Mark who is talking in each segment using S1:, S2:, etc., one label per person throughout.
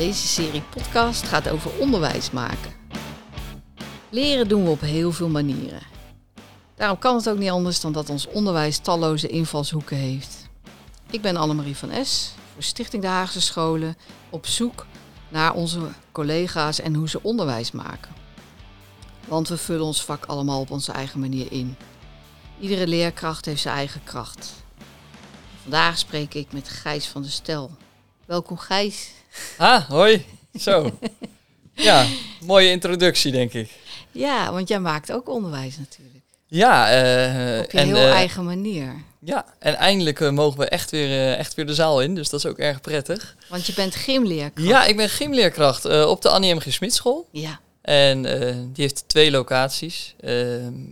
S1: Deze serie podcast gaat over onderwijs maken. Leren doen we op heel veel manieren. Daarom kan het ook niet anders dan dat ons onderwijs talloze invalshoeken heeft. Ik ben Annemarie van S. voor Stichting de Haagse Scholen op zoek naar onze collega's en hoe ze onderwijs maken. Want we vullen ons vak allemaal op onze eigen manier in. Iedere leerkracht heeft zijn eigen kracht. Vandaag spreek ik met Gijs van der Stel. Welkom Gijs.
S2: Ah, hoi. Zo. ja, mooie introductie, denk ik.
S1: Ja, want jij maakt ook onderwijs natuurlijk.
S2: Ja, eh,
S1: Op je
S2: en,
S1: heel
S2: eh,
S1: eigen manier.
S2: Ja, en eindelijk eh, mogen we echt weer, echt weer de zaal in, dus dat is ook erg prettig.
S1: Want je bent gymleerkracht.
S2: Ja, ik ben gymleerkracht op de Annie M. G. Smitschool.
S1: Ja.
S2: En die heeft twee locaties,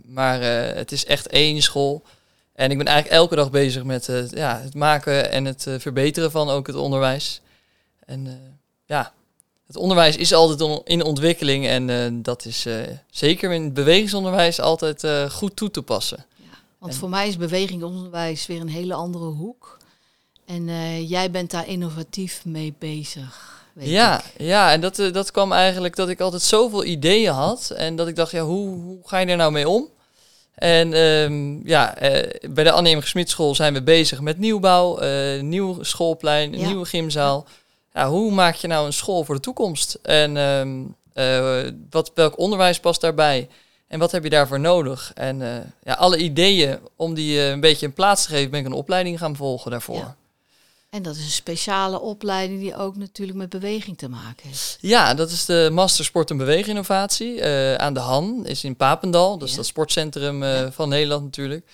S2: maar het is echt één school. En ik ben eigenlijk elke dag bezig met eh, ja, het maken en het eh, verbeteren van ook het onderwijs. En eh, ja, het onderwijs is altijd on- in ontwikkeling en dat is zeker in het bewegingsonderwijs altijd goed toe te passen.
S1: Want
S2: En-
S1: voor mij is bewegingonderwijs weer een hele andere hoek. En jij bent daar innovatief mee bezig. Weet
S2: Ja,
S1: ik.
S2: ja, en dat, dat kwam eigenlijk dat ik altijd zoveel ideeën had. En dat ik dacht, ja, hoe, hoe ga je er nou mee om? En ehm, ja, eh, bij de Annie M. Smitschool zijn we bezig met nieuwbouw, eh nieuw schoolplein, een
S1: Ja.
S2: nieuwe gymzaal. Ja, hoe maak je nou een school voor de toekomst? En ehm, eh, wat, welk onderwijs past daarbij? En wat heb je daarvoor nodig? En ja, alle ideeën om die een beetje een plaats te geven, ben ik een opleiding gaan volgen daarvoor.
S1: Ja. En dat is een speciale opleiding die ook natuurlijk met beweging te maken heeft.
S2: Ja, dat is de Master Sport en Beweginnovatie eh, aan de Han, is in Papendal.
S1: Ja.
S2: dat sportcentrum eh,
S1: Ja.
S2: van Nederland natuurlijk.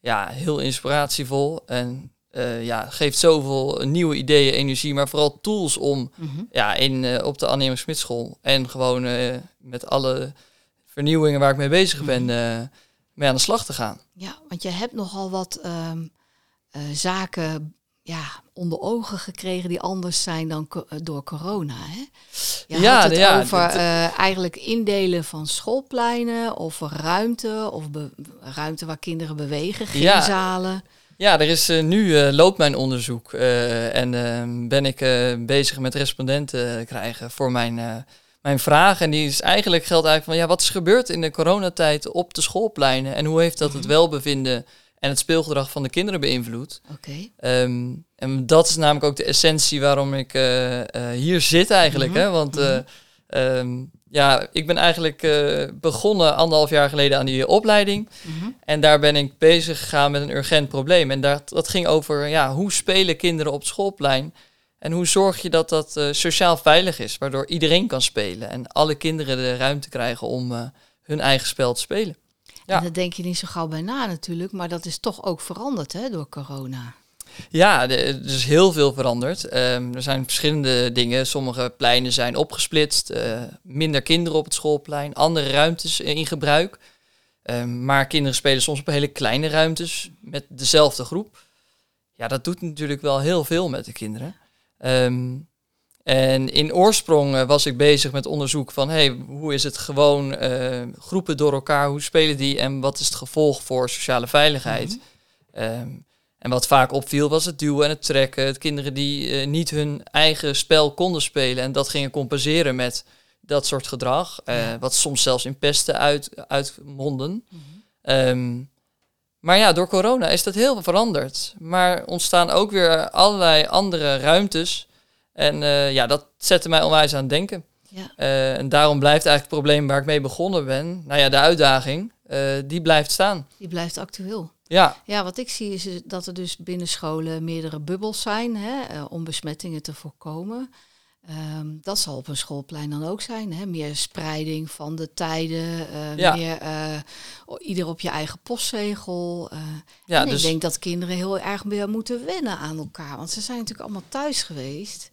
S2: Ja, heel inspiratievol en eh, ja, geeft zoveel nieuwe ideeën, energie, maar vooral tools om
S1: Mhm.
S2: ja, in, op de Annie M. Smitschool en gewoon met alle vernieuwingen waar ik mee bezig ben,
S1: Mhm.
S2: mee aan de slag te gaan.
S1: Ja, want je hebt nogal wat ehm, eh, zaken ja, onder ogen gekregen die anders zijn dan co- eh, door corona. Hè? Je
S2: Ja,
S1: had het
S2: ja,
S1: over eh, eigenlijk indelen van schoolpleinen of ruimte of ruimte waar kinderen bewegen,
S2: Ja.
S1: gymzalen.
S2: Ja, er is eh, nu loopt mijn onderzoek en eh, ben ik bezig met respondenten krijgen voor mijn, mijn vraag. En die is eigenlijk geldt eigenlijk van ja, wat is gebeurd in de coronatijd op de schoolpleinen en hoe heeft dat het
S1: Mhm.
S2: welbevinden en het speelgedrag van de kinderen beïnvloed?
S1: Oké.
S2: Ehm, en dat is namelijk ook de essentie waarom ik eh, eh, hier zit eigenlijk.
S1: Mhm,
S2: Hè? Want eh,
S1: mhm.
S2: ehm, ja, ik ben eigenlijk eh, begonnen anderhalf jaar geleden aan die opleiding.
S1: Mhm.
S2: En daar ben ik bezig gegaan met een urgent probleem. En daar, dat ging over ja, hoe spelen kinderen op schoolplein. En hoe zorg je dat dat eh, sociaal veilig is, waardoor iedereen kan spelen. En alle kinderen de ruimte krijgen om eh, hun eigen spel te spelen. Ja.
S1: En daar denk je niet zo gauw bij na natuurlijk, maar dat is toch ook veranderd hè, door corona.
S2: Ja, er is heel veel veranderd. Ehm, er zijn verschillende dingen. Sommige pleinen zijn opgesplitst. eh, minder kinderen op het schoolplein. Andere ruimtes in gebruik. Ehm, maar kinderen spelen soms op hele kleine ruimtes met dezelfde groep. Ja, dat doet natuurlijk wel heel veel met de kinderen. Ehm, en in oorsprong eh, was ik bezig met onderzoek van hey, hoe is het gewoon eh, groepen door elkaar, hoe spelen die en wat is het gevolg voor sociale veiligheid.
S1: Mhm.
S2: Ehm, en wat vaak opviel was het duwen en het trekken. Het kinderen die eh, niet hun eigen spel konden spelen en dat gingen compenseren met dat soort gedrag.
S1: Ja.
S2: Wat soms zelfs in pesten uit, uitmonden.
S1: Mhm.
S2: Ehm, maar ja, door corona is dat heel veel veranderd. Maar ontstaan ook weer allerlei andere ruimtes. En eh, ja, dat zette mij onwijs aan het denken.
S1: Ja.
S2: Eh, en daarom blijft eigenlijk het probleem waar ik mee begonnen ben, nou ja, de uitdaging, eh, die blijft staan.
S1: Die blijft actueel.
S2: Ja,
S1: Ja, wat ik zie is dat er dus binnen scholen meerdere bubbels zijn hè, om besmettingen te voorkomen. Ehm, dat zal op een schoolplein dan ook zijn. Hè? Meer spreiding van de tijden, eh,
S2: Ja.
S1: meer eh, ieder op je eigen postzegel. eh.
S2: ja
S1: en
S2: dus
S1: ik denk dat kinderen heel erg weer moeten wennen aan elkaar. Want ze zijn natuurlijk allemaal thuis geweest.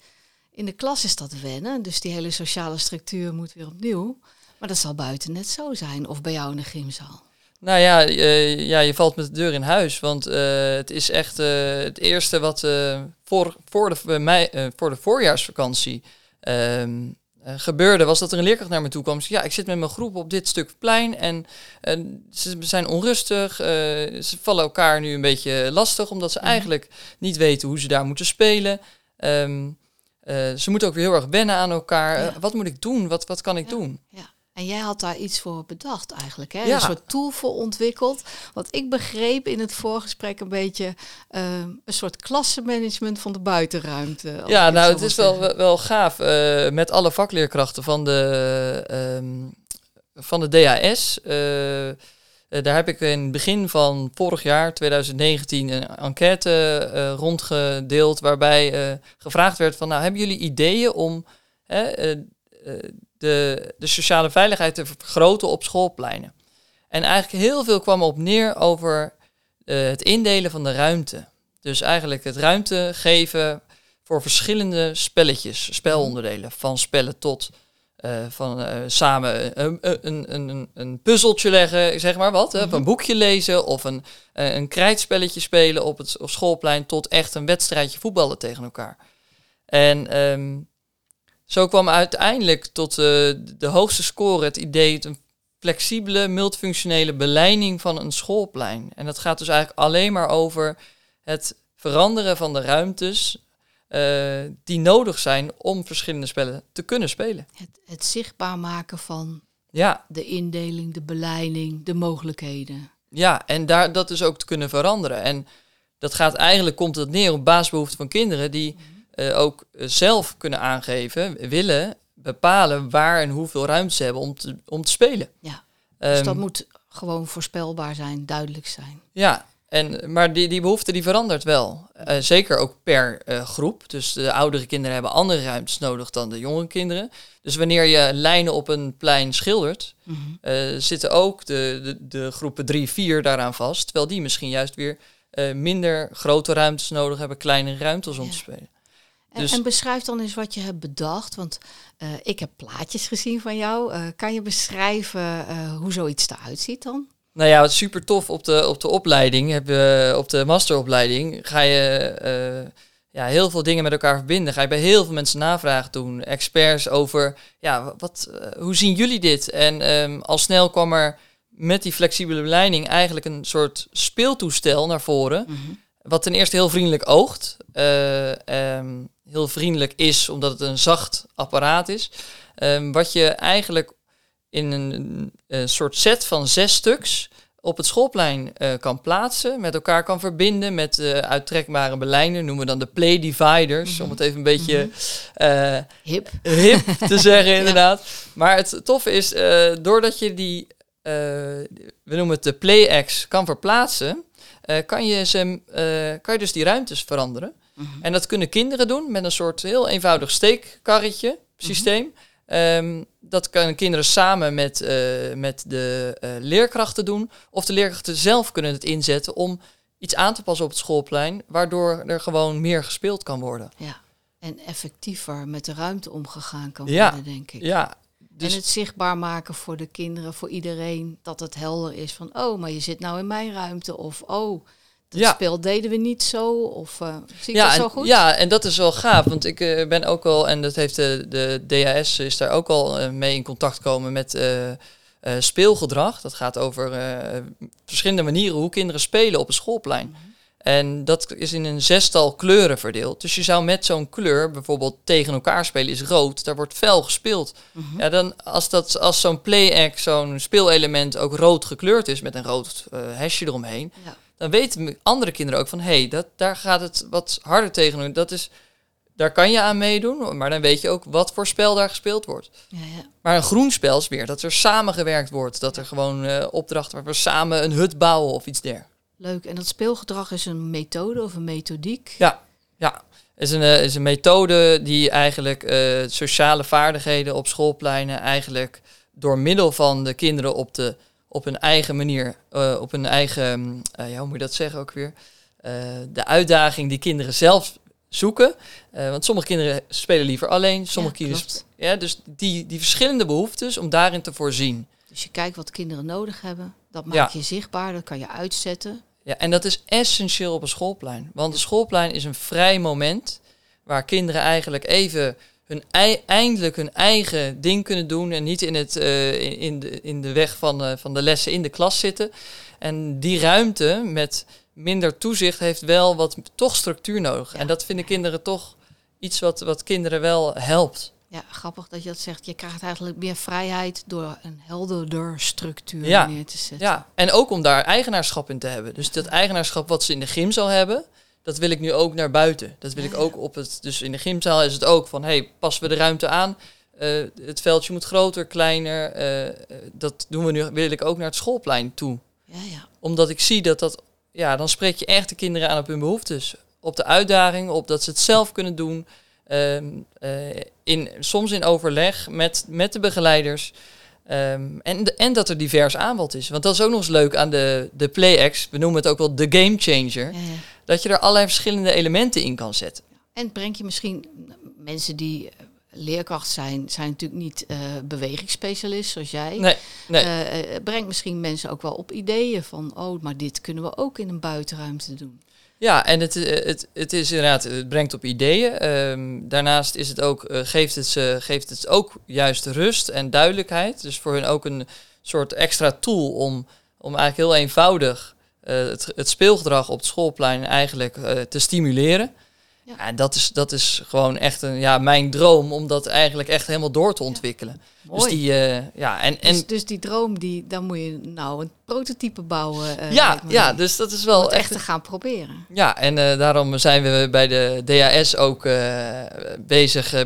S1: In de klas is dat wennen, dus die hele sociale structuur moet weer opnieuw. Maar dat zal buiten net zo zijn, of bij jou in de gymzaal.
S2: Nou ja, eh, ja, je valt met de deur in huis. Want eh, het is echt eh, het eerste wat voor, voor, de, voor de voorjaarsvakantie ehm, eh, gebeurde, was dat er een leerkracht naar me toe kwam. zei, Ja, ik zit met mijn groep op dit stuk plein en ze zijn onrustig. ze vallen elkaar nu een beetje lastig, omdat ze
S1: Mhm.
S2: eigenlijk niet weten hoe ze daar moeten spelen. Ehm, eh, ze moeten ook weer heel erg wennen aan elkaar. Wat moet ik doen? Wat, wat kan ik doen?
S1: Ja. En jij had daar iets voor bedacht eigenlijk, hè?
S2: Ja.
S1: Een soort tool voor ontwikkeld. Wat ik begreep in het voorgesprek een beetje eh, een soort klassenmanagement van de buitenruimte.
S2: Ja, nou, het is wel,
S1: zeggen.
S2: wel gaaf. eh, met alle vakleerkrachten van de, ehm, van de DAS. eh, eh, daar heb ik in het begin van vorig jaar, 2019, een enquête rondgedeeld. Waarbij gevraagd werd van, nou, hebben jullie ideeën om de, de sociale veiligheid te vergroten op schoolpleinen? En eigenlijk heel veel kwam op neer over eh, het indelen van de ruimte. Dus eigenlijk het ruimte geven voor verschillende spelletjes, spelonderdelen. Van spellen tot eh, van eh, samen een, een, een, een, puzzeltje leggen, zeg maar wat. een boekje lezen of een, een krijtspelletje spelen op het op schoolplein. Tot echt een wedstrijdje voetballen tegen elkaar. En ehm, zo kwam uiteindelijk tot eh, de hoogste score het idee een flexibele, multifunctionele beleiding van een schoolplein. En dat gaat dus eigenlijk alleen maar over het veranderen van de ruimtes eh, die nodig zijn om verschillende spellen te kunnen spelen.
S1: Het, het zichtbaar maken van
S2: Ja,
S1: de indeling, de beleiding, de mogelijkheden.
S2: ja en daar, dat dus ook te kunnen veranderen. En dat gaat eigenlijk, komt het neer op basisbehoeften van kinderen die eh, ook zelf kunnen aangeven, willen bepalen waar en hoeveel ruimte ze hebben om te, om te spelen.
S1: Ja, dus dat
S2: Ehm,
S1: moet gewoon voorspelbaar zijn, duidelijk zijn.
S2: Ja, en, maar die, die behoefte die verandert wel. Eh, zeker ook per eh, groep. Dus de oudere kinderen hebben andere ruimtes nodig dan de jonge kinderen. Dus wanneer je lijnen op een plein schildert,
S1: Mhm.
S2: zitten ook de, de, de groepen 3, 4 daaraan vast. Terwijl die misschien juist weer minder grote ruimtes nodig hebben, kleinere ruimtes om
S1: Ja.
S2: te spelen.
S1: En,
S2: Dus-
S1: en beschrijf dan eens wat je hebt bedacht. Want eh, ik heb plaatjes gezien van jou. Eh, kan je beschrijven eh, hoe zoiets eruit ziet dan?
S2: Nou ja, wat super tof op de, op de opleiding, heb je, op de masteropleiding, ga je ja, heel veel dingen met elkaar verbinden. Ga je bij heel veel mensen navragen doen, experts over, ja, wat, hoe zien jullie dit? En ehm, al snel kwam er met die flexibele beleiding eigenlijk een soort speeltoestel naar voren. Wat ten eerste heel vriendelijk oogt. ehm, heel vriendelijk is, omdat het een zacht apparaat is. Ehm, wat je eigenlijk in een, een soort set van zes stuks op het schoolplein eh, kan plaatsen, met elkaar kan verbinden met eh, uittrekbare belijnen, noemen we dan de play dividers, om het even een beetje eh,
S1: Hip.
S2: hip te zeggen inderdaad. Maar het toffe is, eh, doordat je die, eh, we noemen het de play-X, kan verplaatsen, eh, kan, je ze, eh, kan je dus die ruimtes veranderen. En dat kunnen kinderen doen met een soort heel eenvoudig steekkarretje systeem. Ehm, dat kunnen kinderen samen met, eh, met de eh, leerkrachten doen. Of de leerkrachten zelf kunnen het inzetten om iets aan te passen op het schoolplein, waardoor er gewoon meer gespeeld kan worden.
S1: Ja. En effectiever met de ruimte omgegaan kan
S2: Ja.
S1: worden, denk ik.
S2: Ja, dus
S1: En het zichtbaar maken voor de kinderen, voor iedereen, dat het helder is van, oh, maar je zit nou in mijn ruimte. Of, oh,
S2: Ja.
S1: spel deden we niet zo. Of, eh zie ik
S2: ja,
S1: dat zo
S2: en,
S1: goed?
S2: ja, en dat is wel gaaf, want ik eh, ben ook al, en dat heeft de, de DHS is daar ook al eh, mee in contact komen met speelgedrag. Dat gaat over verschillende manieren hoe kinderen spelen op een schoolplein.
S1: Mhm.
S2: En dat is in een zestal kleuren verdeeld. Dus je zou met zo'n kleur, bijvoorbeeld tegen elkaar spelen is rood, daar wordt fel gespeeld.
S1: Mhm.
S2: Ja, dan als, dat, als zo'n play-act, zo'n speelelement ook rood gekleurd is met een rood hesje eromheen,
S1: Ja.
S2: Dan weten andere kinderen ook van hé, hey, dat daar gaat het wat harder tegen. Dat is, daar kan je aan meedoen, maar dan weet je ook wat voor spel daar gespeeld wordt.
S1: Ja, ja.
S2: Maar een groen spel is weer dat er samengewerkt wordt, dat er gewoon eh opdrachten waar we samen een hut bouwen of iets dergelijks.
S1: Leuk. En dat speelgedrag is een methode of een methodiek.
S2: Ja, ja. is een, eh, is een methode die eigenlijk eh, sociale vaardigheden op schoolpleinen eigenlijk door middel van de kinderen op, de, op hun eigen manier, eh, op hun eigen, mm, eh, ja, hoe moet je dat zeggen ook weer, Eh, de uitdaging die kinderen zelf zoeken. Want sommige kinderen spelen liever alleen, sommige
S1: Ja,
S2: kinderen... Ja, dus die, die verschillende behoeftes om daarin te voorzien.
S1: Dus je kijkt wat kinderen nodig hebben. Dat maak
S2: Ja.
S1: je zichtbaar, dat kan je uitzetten.
S2: Ja, en dat is essentieel op een schoolplein. Want een schoolplein is een vrij moment waar kinderen eigenlijk even hun ei- eindelijk hun eigen ding kunnen doen en niet in, het, eh, in- in, de, in de weg van, eh, van de lessen in de klas zitten. En die ruimte met minder toezicht heeft wel wat toch structuur nodig.
S1: Ja.
S2: En dat vinden kinderen toch iets wat, wat kinderen wel helpt.
S1: Ja, grappig dat je dat zegt. Je krijgt eigenlijk meer vrijheid door een helderder structuur
S2: Ja.
S1: neer te zetten.
S2: Ja, en ook om daar eigenaarschap in te hebben. Dus dat eigenaarschap wat ze in de gymzaal hebben, dat wil ik nu ook naar buiten. Dat wil ik ook op het. Dus in de gymzaal is het ook van: hey, passen we de ruimte aan? Eh, het veldje moet groter, kleiner. Eh, eh, dat doen we nu, wil ik ook naar het schoolplein toe.
S1: Ja, ja.
S2: Omdat ik zie dat dat, ja, dan spreek je echt de kinderen aan op hun behoeftes. Op de uitdaging, op dat ze het zelf kunnen doen. Ehm, eh, in, soms in overleg met, met de begeleiders. Ehm, en, de- en dat er divers aanbod is. Want dat is ook nog eens leuk aan de, de PlayX. We noemen het ook wel de game changer.
S1: ja.
S2: Dat je er allerlei verschillende elementen in kan zetten.
S1: En breng je misschien mensen die eh, leerkracht zijn, zijn natuurlijk niet eh bewegingsspecialist zoals jij.
S2: Nee, nee.
S1: Eh, brengt misschien mensen ook wel op ideeën van, oh, maar dit kunnen we ook in een buitenruimte doen.
S2: Ja, en het, het, het is inderdaad, het brengt op ideeën. Ehm, daarnaast is het ook, geeft, het ze, geeft het ook juist rust en duidelijkheid. Dus voor hun ook een soort extra tool om, om eigenlijk heel eenvoudig het, het speelgedrag op het schoolplein eigenlijk eh, te stimuleren.
S1: Ja.
S2: En dat is, dat is gewoon echt een, ja, mijn droom om dat eigenlijk echt helemaal door te ontwikkelen. Dus die, eh, ja, en, en
S1: dus, dus die droom, die, dan moet je nou een prototype bouwen. eh,
S2: ja, ja, dus dat is wel echt
S1: echt te gaan proberen.
S2: Ja, en eh, daarom zijn we bij de DHS ook eh, bezig eh,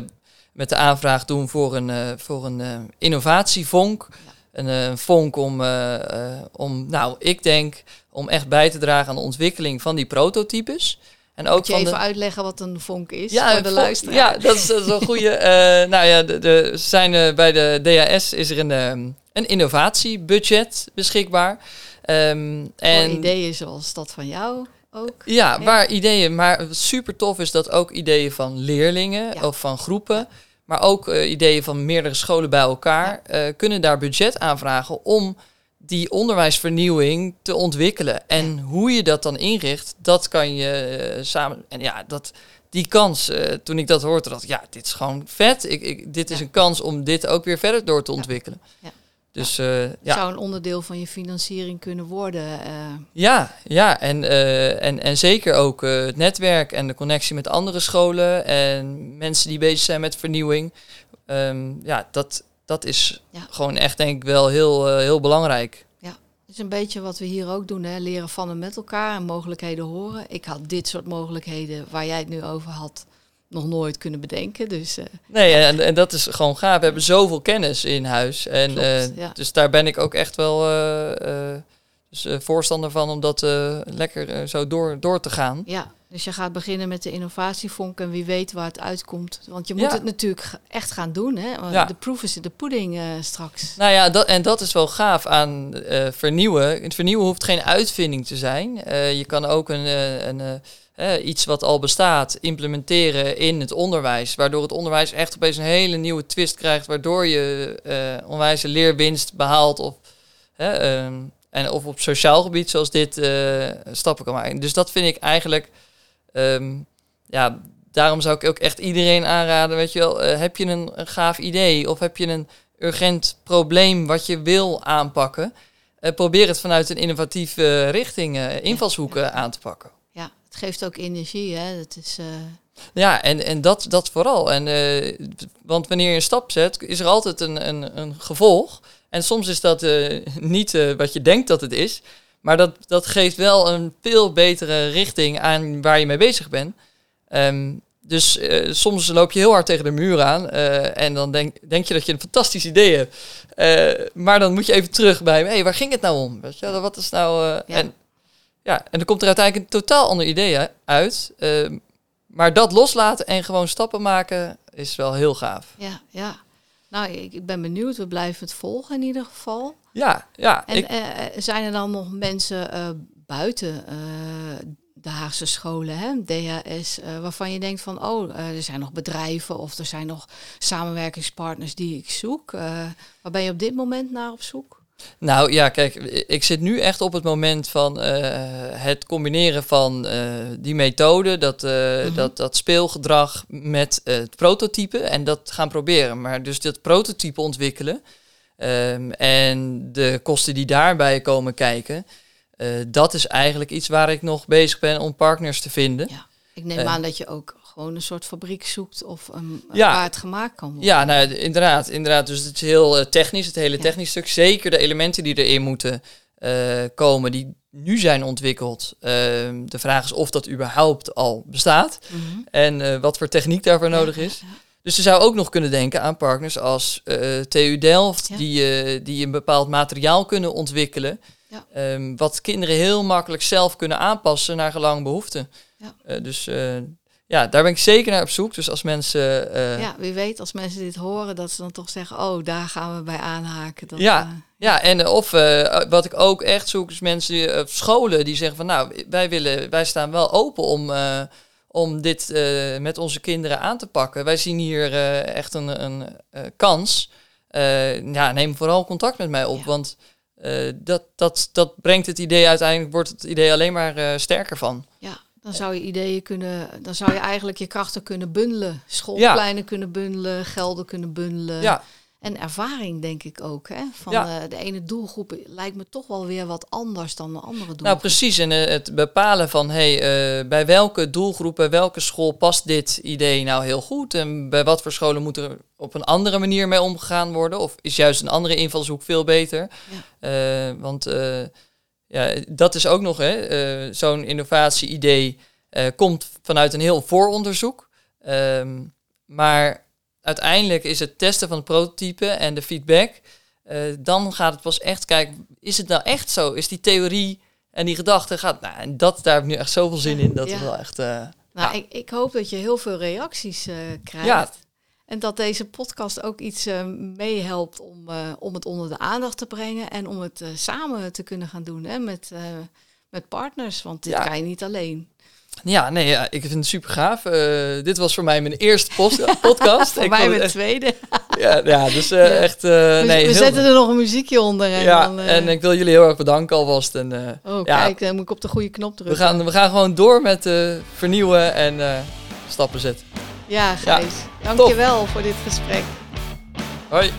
S2: met de aanvraag doen voor een, eh, voor een eh, innovatievonk. Een eh, vonk om, eh, eh, om, nou, ik denk, om echt bij te dragen aan de ontwikkeling van die prototypes. En ook
S1: Moet je
S2: van
S1: even
S2: de,
S1: uitleggen wat een vonk is
S2: ja,
S1: voor de luisteraar?
S2: Ja, dat is, dat is een goede. eh, nou ja, de, de, zijn, eh, bij de DHS is er een, ehm, een innovatiebudget beschikbaar.
S1: Voor
S2: en
S1: ideeën zoals dat van jou ook.
S2: ja, waar ideeën, maar super tof is dat ook ideeën van leerlingen
S1: Ja.
S2: of van groepen, maar ook eh, ideeën van meerdere scholen bij elkaar, kunnen daar budget aanvragen om die onderwijsvernieuwing te ontwikkelen. En hoe je dat dan inricht, dat kan je eh, samen. En ja, dat, die kans, eh, toen ik dat hoorde, dacht ik, ja, dit is gewoon vet. Ik, ik, dit is
S1: Ja.
S2: een kans om dit ook weer verder door te ontwikkelen.
S1: Ja.
S2: Dus eh, ja.
S1: Zou een onderdeel van je financiering kunnen worden. eh,
S2: Ja, ja en, eh, en, en zeker ook eh, het netwerk en de connectie met andere scholen en mensen die bezig zijn met vernieuwing. Ehm, ja, dat, dat is
S1: Ja.
S2: gewoon echt denk ik wel heel, eh, heel belangrijk.
S1: Het is een beetje wat we hier ook doen, hè? leren van en met elkaar en mogelijkheden horen. Ik had dit soort mogelijkheden waar jij het nu over had nog nooit kunnen bedenken. Dus eh,
S2: Nee, en, en dat is gewoon gaaf. We hebben zoveel kennis in huis. En,
S1: Klopt,
S2: eh,
S1: ja.
S2: Dus daar ben ik ook echt wel dus, voorstander van om dat lekker zo door, door te gaan.
S1: ja, dus je gaat beginnen met de innovatievonk en wie weet waar het uitkomt. Want je moet
S2: Ja.
S1: het natuurlijk echt gaan doen. Hè? Want
S2: Ja.
S1: De proof is in de pudding eh, straks.
S2: Nou ja, dat, en dat is wel gaaf aan eh, vernieuwen. Het vernieuwen hoeft geen uitvinding te zijn. Eh, je kan ook een, een, iets wat al bestaat implementeren in het onderwijs. Waardoor het onderwijs echt opeens een hele nieuwe twist krijgt. Waardoor je onwijze leerwinst behaalt. Of, ehm, en of op sociaal gebied zoals dit stappen kan maken. Dus dat vind ik eigenlijk... ehm, ja, daarom zou ik ook echt iedereen aanraden. Weet je wel, eh, heb je een, een gaaf idee of heb je een urgent probleem wat je wil aanpakken? eh, probeer het vanuit een innovatieve richting, eh, invalshoeken aan te pakken.
S1: Ja, het geeft ook energie. Hè? Het is,
S2: Ja, en, en dat, dat vooral. En, want wanneer je een stap zet, is er altijd een, een, een gevolg. En soms is dat niet wat je denkt dat het is. Maar dat, dat geeft wel een veel betere richting aan waar je mee bezig bent. Ehm, dus eh, soms loop je heel hard tegen de muur aan. eh, en dan denk, denk je dat je een fantastisch idee hebt. Eh, maar dan moet je even terug bij, hey, waar ging het nou om? Weet je, wat is nou...
S1: Ja.
S2: En, ja, en dan komt er uiteindelijk een totaal ander idee uit. Ehm, maar dat loslaten en gewoon stappen maken is wel heel gaaf.
S1: ja, ja. Nou, ik, ik ben benieuwd. We blijven het volgen in ieder geval.
S2: Ja, ja.
S1: En
S2: ik,
S1: eh, zijn er dan nog mensen eh, buiten eh, de Haagse scholen, hè, DHS, waarvan je denkt van, oh, er zijn nog bedrijven of er zijn nog samenwerkingspartners die ik zoek. Waar ben je op dit moment naar op zoek?
S2: nou ja, kijk, ik zit nu echt op het moment van het combineren van die methode, dat,
S1: Mhm.
S2: dat, dat speelgedrag met het prototype en dat gaan proberen. Maar dus dat prototype ontwikkelen ehm, en de kosten die daarbij komen kijken, eh, dat is eigenlijk iets waar ik nog bezig ben om partners te vinden.
S1: Ja. Ik neem
S2: Eh.
S1: aan dat je ook gewoon een soort fabriek zoekt of een,
S2: Ja.
S1: waar het gemaakt kan worden.
S2: Ja, nou, inderdaad, inderdaad. Dus het is heel eh, technisch, het hele
S1: Ja.
S2: technisch stuk. Zeker de elementen die erin moeten komen, die nu zijn ontwikkeld. Ehm, de vraag is of dat überhaupt al bestaat
S1: Mhm.
S2: en wat voor techniek daarvoor nodig is.
S1: ja.
S2: Dus je zou ook nog kunnen denken aan partners als eh, TU Delft,
S1: Ja.
S2: die, eh, die een bepaald materiaal kunnen ontwikkelen.
S1: Ja.
S2: ehm, wat kinderen heel makkelijk zelf kunnen aanpassen naar gelang behoeften.
S1: Ja.
S2: Eh, dus ja, daar ben ik zeker naar op zoek. Dus als mensen.
S1: Ja, wie weet als mensen dit horen, dat ze dan toch zeggen, oh, daar gaan we bij aanhaken. Dat,
S2: Ja. Ja, en of wat ik ook echt zoek, is mensen, die, eh, scholen die zeggen van nou, wij, willen, wij staan wel open om, om dit eh, met onze kinderen aan te pakken. Wij zien hier eh, echt een, een eh, kans. Ja, neem vooral contact met mij op,
S1: Ja.
S2: want dat, dat, dat brengt het idee uiteindelijk, wordt het idee alleen maar sterker van.
S1: ja, dan zou je ideeën kunnen, dan zou je eigenlijk je krachten kunnen bundelen. Schoolpleinen kunnen bundelen, gelden kunnen bundelen.
S2: Ja,
S1: En ervaring denk ik ook. Hè? Van
S2: Ja.
S1: eh, de ene doelgroep lijkt me toch wel weer wat anders dan de andere doelgroep.
S2: Nou, precies. En eh, het bepalen van hey, eh, bij welke doelgroep, bij welke school past dit idee nou heel goed? En bij wat voor scholen moet er op een andere manier mee omgegaan worden? Of is juist een andere invalshoek veel beter? Want ja, dat is ook nog, hè, zo'n innovatie-idee komt vanuit een heel vooronderzoek. Ehm, maar uiteindelijk is het testen van het prototype en de feedback. eh, dan gaat het pas echt kijken, is het nou echt zo? Is die theorie en die gedachte gaat. Nou, en dat, daar heb ik nu echt zoveel zin in. Dat
S1: Ja.
S2: is wel echt. eh,
S1: Nou,
S2: ja.
S1: ik, ik hoop dat je heel veel reacties eh, krijgt.
S2: Ja.
S1: En dat deze podcast ook iets eh, meehelpt om, om het onder de aandacht te brengen en om het samen te kunnen gaan doen hè, met, met partners. Want dit kan je niet alleen.
S2: Ja, nee, ja, ik vind het super gaaf. Eh, dit was voor mij mijn eerste podcast.
S1: Voor
S2: Ik
S1: mij mijn tweede.
S2: ja, ja, dus eh,
S1: Ja.
S2: echt. eh,
S1: we
S2: nee,
S1: we
S2: heel-
S1: zetten er nog een muziekje onder. En
S2: ja,
S1: dan,
S2: en ik wil jullie heel erg bedanken alvast. En,
S1: oh,
S2: ja.
S1: kijk, dan moet ik op de goede knop
S2: we,
S1: drukken.
S2: gaan, we gaan gewoon door met vernieuwen en stappen zetten.
S1: Ja, Gijs. Dank je wel voor dit gesprek.
S2: Hoi.